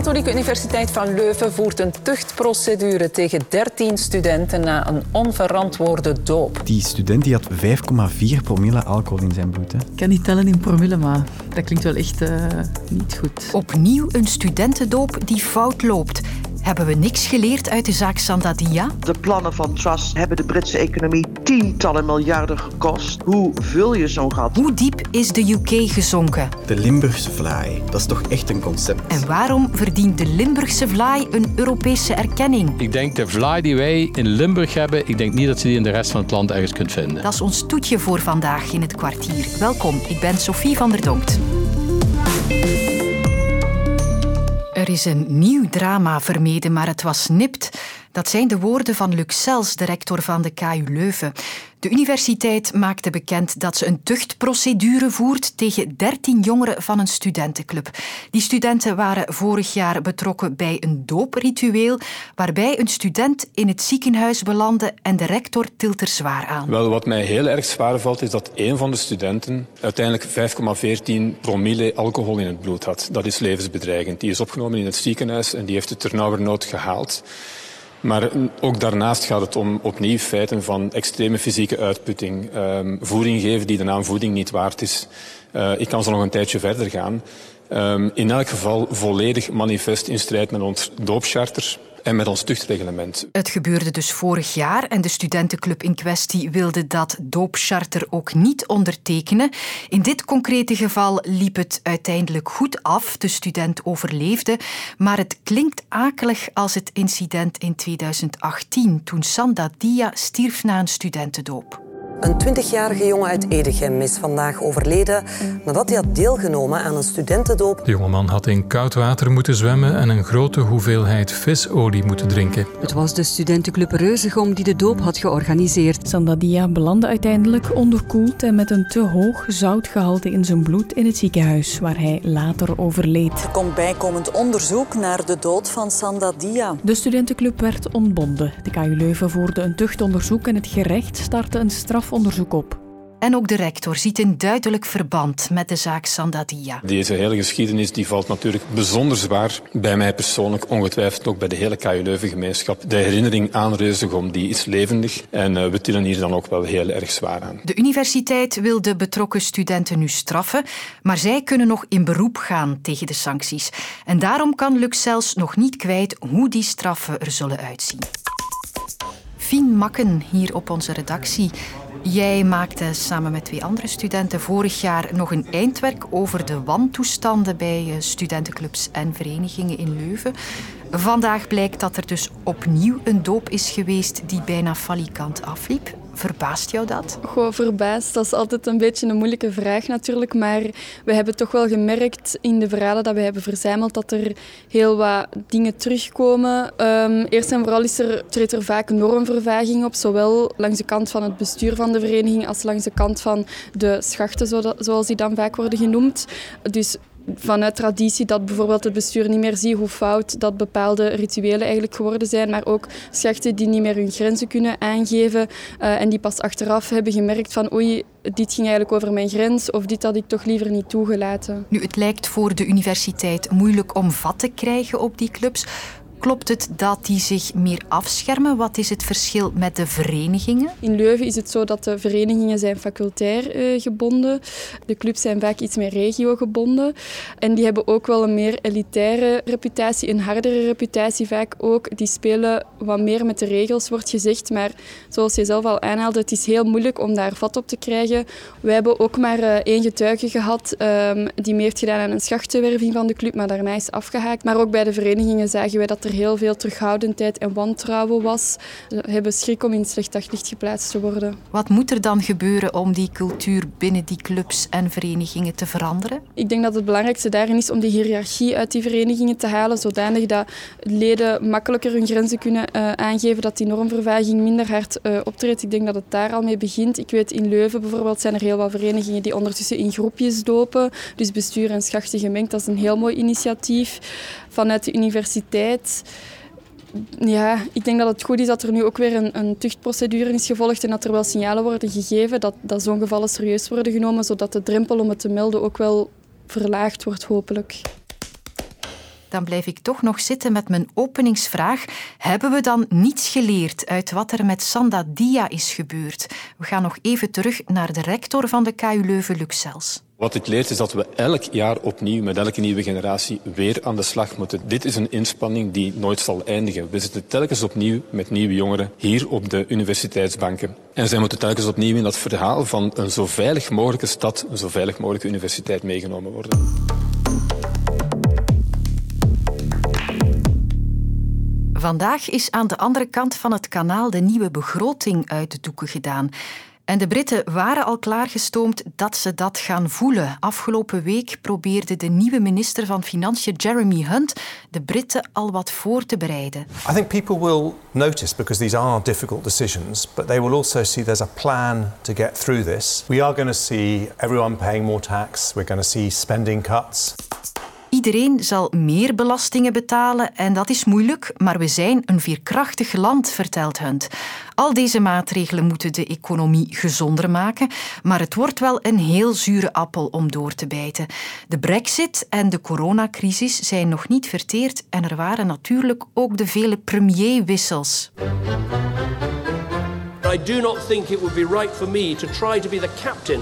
Katholieke Universiteit van Leuven voert een tuchtprocedure tegen 13 studenten na een onverantwoorde doop. Die student die had 5,4 promille alcohol in zijn bloed. Hè. Ik kan niet tellen in promille, maar dat klinkt wel echt uh, niet goed. Opnieuw een studentendoop die fout loopt. Hebben we niks geleerd uit de zaak Sandadia? De plannen van Truss hebben de Britse economie tientallen miljarden gekost. Hoe vul je zo'n gat? Hoe diep is de UK gezonken? De Limburgse vlaai, dat is toch echt een concept. En waarom verdient de Limburgse vlaai een Europese erkenning? Ik denk de vlaai die wij in Limburg hebben, ik denk niet dat ze die in de rest van het land ergens kunt vinden. Dat is ons toetje voor vandaag in het kwartier. Welkom, ik ben Sophie van der Donkt. Er is een nieuw drama vermeden, maar het was nipt. Dat zijn de woorden van Luc Sels, de rector van de KU Leuven. De universiteit maakte bekend dat ze een tuchtprocedure voert tegen 13 jongeren van een studentenclub. Die studenten waren vorig jaar betrokken bij een doopritueel waarbij een student in het ziekenhuis belandde en de rector tilt er zwaar aan. Wel, wat mij heel erg zwaar valt is dat een van de studenten uiteindelijk 5,14 promille alcohol in het bloed had. Dat is levensbedreigend. Die is opgenomen in het ziekenhuis en die heeft het ternauwernood gehaald. Maar ook daarnaast gaat het om opnieuw feiten van extreme fysieke uitputting. Um, voeding geven die de naam voeding niet waard is. Uh, ik kan zo nog een tijdje verder gaan. Um, in elk geval volledig manifest in strijd met ons doopcharter en met ons tuchtreglement. Het gebeurde dus vorig jaar en de studentenclub in kwestie wilde dat doopcharter ook niet ondertekenen. In dit concrete geval liep het uiteindelijk goed af. De student overleefde, maar het klinkt akelig als het incident in 2018 toen Sanda Dia stierf na een studentendoop. Een 20-jarige jongen uit Edegem is vandaag overleden nadat hij had deelgenomen aan een studentendoop. De jongeman had in koud water moeten zwemmen en een grote hoeveelheid visolie moeten drinken. Het was de studentenclub Reuzegom die de doop had georganiseerd. Sandadia belandde uiteindelijk onderkoeld en met een te hoog zoutgehalte in zijn bloed in het ziekenhuis, waar hij later overleed. Er komt bijkomend onderzoek naar de dood van Sandadia. De studentenclub werd ontbonden. De KU Leuven voerde een tuchtonderzoek en het gerecht startte een straf onderzoek op. En ook de rector ziet een duidelijk verband met de zaak Sandadia. Deze hele geschiedenis die valt natuurlijk bijzonder zwaar bij mij persoonlijk, ongetwijfeld ook bij de hele KU Leuven-gemeenschap. De herinnering aan Reuzegom die is levendig en uh, we tillen hier dan ook wel heel erg zwaar aan. De universiteit wil de betrokken studenten nu straffen, maar zij kunnen nog in beroep gaan tegen de sancties. En daarom kan Lux zelfs nog niet kwijt hoe die straffen er zullen uitzien. Fien Makken hier op onze redactie. Jij maakte samen met twee andere studenten vorig jaar nog een eindwerk over de wantoestanden bij eh, studentenclubs en verenigingen in Leuven. Vandaag blijkt dat er dus opnieuw een doop is geweest die bijna falikant afliep. Verbaast jou dat? Goh, verbaasd. Dat is altijd een beetje een moeilijke vraag natuurlijk. Maar we hebben toch wel gemerkt in de verhalen dat we hebben verzameld dat er heel wat dingen terugkomen. Um, eerst en vooral is er, treedt er vaak normvervaging op. Zowel langs de kant van het bestuur van de vereniging als langs de kant van de schachten, zoals die dan vaak worden genoemd. Dus vanuit traditie dat bijvoorbeeld het bestuur niet meer ziet hoe fout dat bepaalde rituelen eigenlijk geworden zijn, maar ook schachten die niet meer hun grenzen kunnen aangeven uh, en die pas achteraf hebben gemerkt van oei, dit ging eigenlijk over mijn grens of dit had ik toch liever niet toegelaten. Nu, het lijkt voor de universiteit moeilijk om vat te krijgen op die clubs. Klopt het dat die zich meer afschermen? Wat is het verschil met de verenigingen? In Leuven is het zo dat de verenigingen zijn facultair uh, gebonden. De clubs zijn vaak iets meer regio-gebonden. En die hebben ook wel een meer elitaire reputatie, een hardere reputatie vaak ook. Die spelen wat meer met de regels, wordt gezegd. Maar zoals je zelf al aanhaalde, het is heel moeilijk om daar vat op te krijgen. Wij hebben ook maar uh, één getuige gehad um, die mee heeft gedaan aan een schachtenwerving van de club, maar daarna is afgehaakt. Maar ook bij de verenigingen zagen wij dat er heel veel terughoudendheid en wantrouwen was. Ze hebben schrik om in slecht daglicht geplaatst te worden. Wat moet er dan gebeuren om die cultuur binnen die clubs en verenigingen te veranderen? Ik denk dat het belangrijkste daarin is om die hiërarchie uit die verenigingen te halen, zodanig dat leden makkelijker hun grenzen kunnen uh, aangeven, dat die normvervaging minder hard uh, optreedt. Ik denk dat het daar al mee begint. Ik weet in Leuven bijvoorbeeld zijn er heel wat verenigingen die ondertussen in groepjes dopen, dus bestuur en schachten gemengd. Dat is een heel mooi initiatief vanuit de universiteit. Ja, ik denk dat het goed is dat er nu ook weer een, een tuchtprocedure is gevolgd en dat er wel signalen worden gegeven dat, dat zo'n gevallen serieus worden genomen, zodat de drempel om het te melden ook wel verlaagd wordt, hopelijk. dan blijf ik toch nog zitten met mijn openingsvraag. Hebben we dan niets geleerd uit wat er met Sanda Dia is gebeurd? We gaan nog even terug naar de rector van de KU Leuven, Luxels. Wat het leert is dat we elk jaar opnieuw met elke nieuwe generatie weer aan de slag moeten. Dit is een inspanning die nooit zal eindigen. We zitten telkens opnieuw met nieuwe jongeren hier op de universiteitsbanken. En zij moeten telkens opnieuw in dat verhaal van een zo veilig mogelijke stad, een zo veilig mogelijke universiteit meegenomen worden. Vandaag is aan de andere kant van het kanaal de nieuwe begroting uit de doeken gedaan. En de Britten waren al klaargestoomd dat ze dat gaan voelen. Afgelopen week probeerde de nieuwe minister van Financiën Jeremy Hunt de Britten al wat voor te bereiden. I think people will notice because these are difficult decisions, but they will also see there's a plan to get through this. We are going to see everyone paying more tax. We're going to see spending cuts. Iedereen zal meer belastingen betalen en dat is moeilijk, maar we zijn een veerkrachtig land, vertelt Hunt. Al deze maatregelen moeten de economie gezonder maken, maar het wordt wel een heel zure appel om door te bijten. De brexit en de coronacrisis zijn nog niet verteerd en er waren natuurlijk ook de vele premierwissels. I do not think it would be right for me to try to be the captain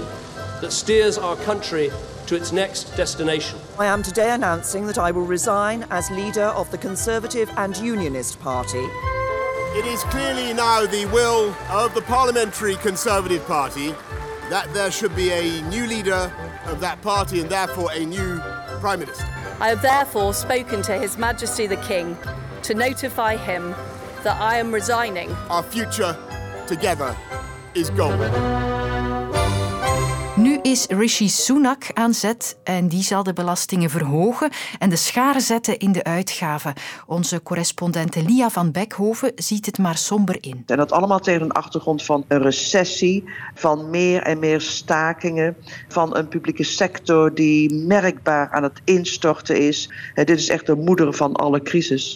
that steers our country to its next destination. I am today announcing that I will resign as leader of the Conservative and Unionist Party. It is clearly now the will of the Parliamentary Conservative Party that there should be a new leader of that party and therefore a new Prime Minister. I have therefore spoken to His Majesty the King to notify him that I am resigning. Our future together is golden. Is Rishi Sunak aan zet en die zal de belastingen verhogen en de scharen zetten in de uitgaven. Onze correspondente Lia van Beckhoven ziet het maar somber in. En dat allemaal tegen een achtergrond van een recessie, van meer en meer stakingen, van een publieke sector die merkbaar aan het instorten is. Dit is echt de moeder van alle crisis.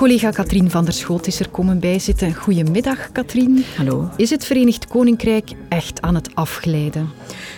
Collega Katrien van der Schoot is er komen bijzitten. Goedemiddag, Katrien. Hallo. Is het Verenigd Koninkrijk echt aan het afglijden?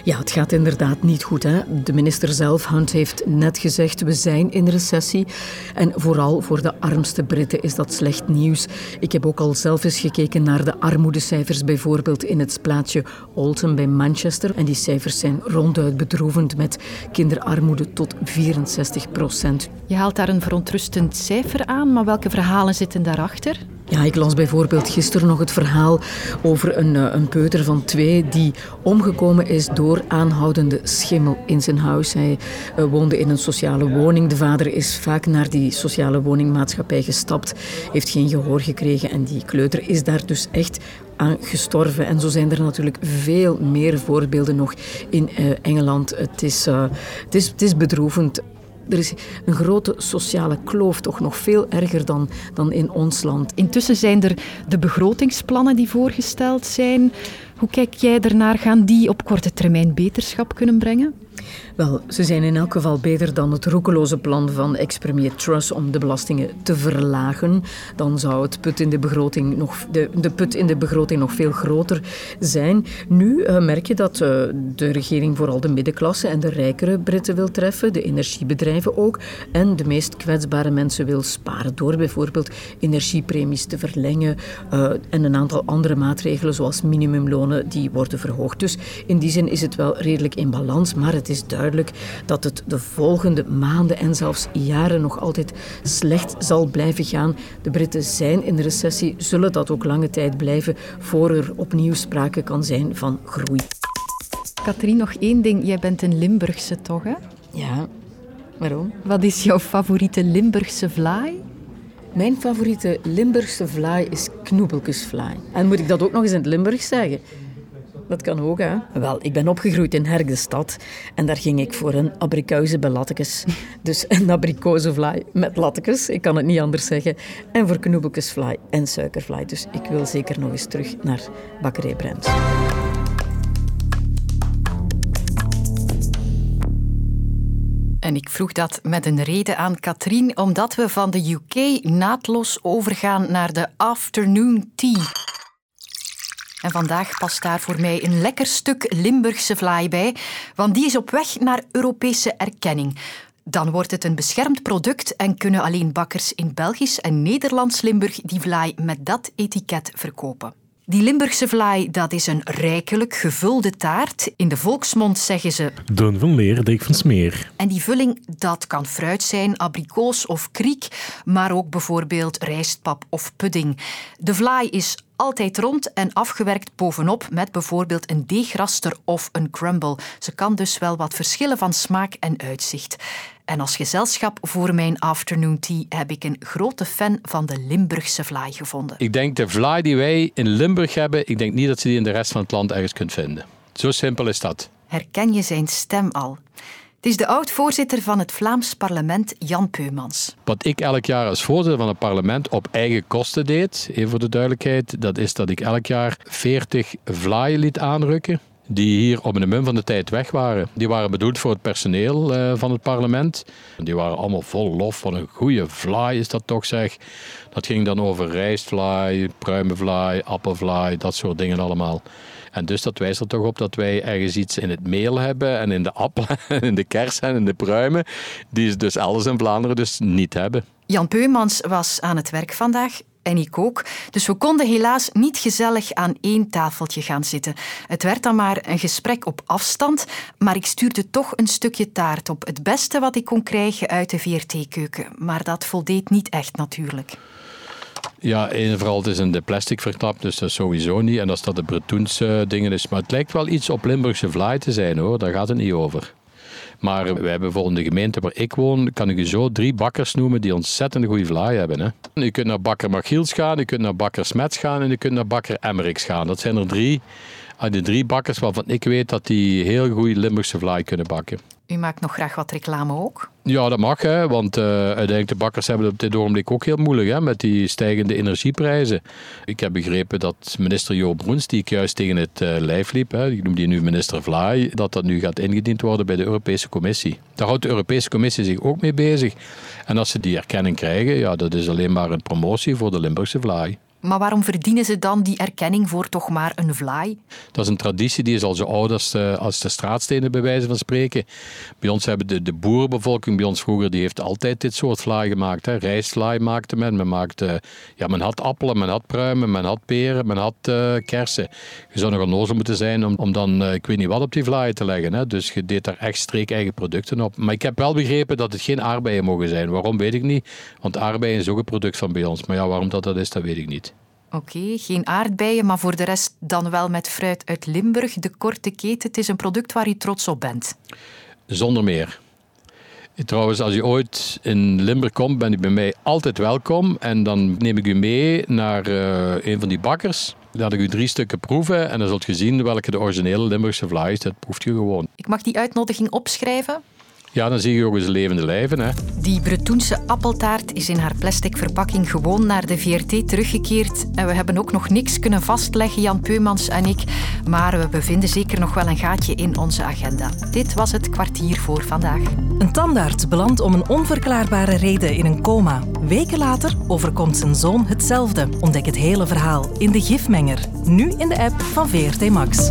Ja, het gaat inderdaad niet goed. Hè? De minister zelf, Hunt, heeft net gezegd we zijn in recessie. En vooral voor de armste Britten is dat slecht nieuws. Ik heb ook al zelf eens gekeken naar de armoedecijfers, bijvoorbeeld in het plaatsje Alton bij Manchester. En die cijfers zijn ronduit bedroevend met kinderarmoede tot 64 procent. Je haalt daar een verontrustend cijfer aan, maar welke verhalen zitten daarachter? Ja, ik las bijvoorbeeld gisteren nog het verhaal over een, eh, een peuter van twee die omgekomen is door aanhoudende schimmel in zijn huis. Hij uh, woonde in een sociale woning. De vader is vaak naar die sociale woningmaatschappij gestapt, heeft geen gehoor gekregen en die kleuter is daar dus echt aan gestorven. En zo zijn er natuurlijk veel meer voorbeelden nog in uh, Engeland. Het is, het, is, het is bedroevend er is een grote sociale kloof, toch nog veel erger dan, dan in ons land. Intussen zijn er de begrotingsplannen die voorgesteld zijn. Hoe kijk jij ernaar? Gaan die op korte termijn beterschap kunnen brengen? Wel, ze zijn in elk geval beter dan het roekeloze plan van ex-premier Truss om de belastingen te verlagen. Dan zou het put in de, begroting nog, de, de put in de begroting nog veel groter zijn. Nu uh, merk je dat uh, de regering vooral de middenklasse en de rijkere Britten wil treffen, de energiebedrijven ook, en de meest kwetsbare mensen wil sparen door bijvoorbeeld energiepremies te verlengen uh, en een aantal andere maatregelen zoals minimumlonen die worden verhoogd. Dus in die zin is het wel redelijk in balans, maar het is duidelijk dat het de volgende maanden en zelfs jaren nog altijd slecht zal blijven gaan. De Britten zijn in de recessie, zullen dat ook lange tijd blijven voor er opnieuw sprake kan zijn van groei. Katrien, nog één ding. Jij bent een Limburgse toch, hè? Ja. Waarom? Wat is jouw favoriete Limburgse vlaai? Mijn favoriete Limburgse vlaai is knoebelkusvlaai. En moet ik dat ook nog eens in het Limburg zeggen? Dat kan ook, hè? Wel, ik ben opgegroeid in Hergestad en daar ging ik voor een abrikauze bij. Dus een abrikozenvlaai met lattekes, ik kan het niet anders zeggen. En voor knoebelkesvlaai en suikervlaai. Dus ik wil zeker nog eens terug naar Bakkerij Brems. En ik vroeg dat met een reden aan Katrien, omdat we van de UK naadloos overgaan naar de afternoon tea. En vandaag past daar voor mij een lekker stuk Limburgse vlaai bij, want die is op weg naar Europese erkenning. Dan wordt het een beschermd product en kunnen alleen bakkers in Belgisch en Nederlands Limburg die vlaai met dat etiket verkopen. Die Limburgse vlaai, dat is een rijkelijk gevulde taart. In de volksmond zeggen ze... Doen van leer, dik van smeer. En die vulling, dat kan fruit zijn, abrikoos of kriek, maar ook bijvoorbeeld rijstpap of pudding. De vlaai is altijd rond en afgewerkt bovenop met bijvoorbeeld een deegraster of een crumble. Ze kan dus wel wat verschillen van smaak en uitzicht. En als gezelschap voor mijn afternoon tea heb ik een grote fan van de Limburgse vlaai gevonden. Ik denk de vlaai die wij in Limburg hebben, ik denk niet dat ze die in de rest van het land ergens kunt vinden. Zo simpel is dat. Herken je zijn stem al? Het is de oud-voorzitter van het Vlaams parlement, Jan Peumans. Wat ik elk jaar als voorzitter van het parlement op eigen kosten deed, even voor de duidelijkheid, dat is dat ik elk jaar 40 vlaaien liet aanrukken die hier op een mum van de tijd weg waren. Die waren bedoeld voor het personeel uh, van het parlement. Die waren allemaal vol lof. Wat een goede vlaai is dat toch zeg. Dat ging dan over rijstvlaai, pruimenvlaai, appelvlaai, dat soort dingen allemaal. En dus dat wijst er toch op dat wij ergens iets in het meel hebben en in de appelen, in de kersen en in de pruimen, die ze dus elders in Vlaanderen dus niet hebben. Jan Peumans was aan het werk vandaag en ik ook. Dus we konden helaas niet gezellig aan één tafeltje gaan zitten. Het werd dan maar een gesprek op afstand, maar ik stuurde toch een stukje taart op. Het beste wat ik kon krijgen uit de VRT-keuken. Maar dat voldeed niet echt natuurlijk. Ja, en vooral het is in de plastic vertapt, dus dat is sowieso niet. En als dat de Bretoense dingen is. Maar het lijkt wel iets op Limburgse vlaai te zijn hoor, daar gaat het niet over. Maar wij hebben bijvoorbeeld in de gemeente waar ik woon, kan ik u zo drie bakkers noemen die ontzettend goede vlaai hebben. Hè. Je kunt naar bakker Machiels gaan, je kunt naar bakker Smets gaan en je kunt naar bakker Emmerichs gaan. Dat zijn er drie uit de drie bakkers waarvan ik weet dat die heel goede Limburgse vlaai kunnen bakken. U maakt nog graag wat reclame ook? Ja, dat mag, hè, want uh, uiteindelijk de bakkers hebben het op dit ogenblik ook heel moeilijk hè, met die stijgende energieprijzen. Ik heb begrepen dat minister Joop Broens, die ik juist tegen het uh, lijf liep, hè, ik noem die nu minister Vlaai, dat dat nu gaat ingediend worden bij de Europese Commissie. Daar houdt de Europese Commissie zich ook mee bezig. En als ze die erkenning krijgen, ja, dat is alleen maar een promotie voor de Limburgse Vlaai. Maar waarom verdienen ze dan die erkenning voor toch maar een vlaai? Dat is een traditie die is al zo oud als de, als de straatstenen, bij wijze van spreken. Bij ons hebben de, de boerenbevolking, bij ons vroeger, die heeft altijd dit soort vlaai gemaakt. Hè. Rijstvlaai maakte men. Men, maakte, ja, men had appelen, men had pruimen, men had peren, men had uh, kersen. Je zou nog onnozel moeten zijn om, om dan, uh, ik weet niet wat, op die vlaai te leggen. Hè. Dus je deed daar echt streek-eigen producten op. Maar ik heb wel begrepen dat het geen aardbeien mogen zijn. Waarom, weet ik niet. Want aardbeien is ook een product van bij ons. Maar ja, waarom dat dat is, dat weet ik niet. Oké, geen aardbeien, maar voor de rest dan wel met fruit uit Limburg. De korte keten, het is een product waar u trots op bent. Zonder meer. Trouwens, als je ooit in Limburg komt, ben je bij mij altijd welkom. En dan neem ik u mee naar uh, een van die bakkers. Laat ik u drie stukken proeven en dan zult je zien welke de originele Limburgse vlaai is. Dat proeft je gewoon. Ik mag die uitnodiging opschrijven. Ja, dan zie je ook eens levende lijven. Hè. Die Bretoense appeltaart is in haar plastic verpakking gewoon naar de VRT teruggekeerd. En we hebben ook nog niks kunnen vastleggen, Jan Peumans en ik. Maar we bevinden zeker nog wel een gaatje in onze agenda. Dit was het kwartier voor vandaag. Een tandarts belandt om een onverklaarbare reden in een coma. Weken later overkomt zijn zoon hetzelfde. Ontdek het hele verhaal in De Gifmenger. Nu in de app van VRT Max.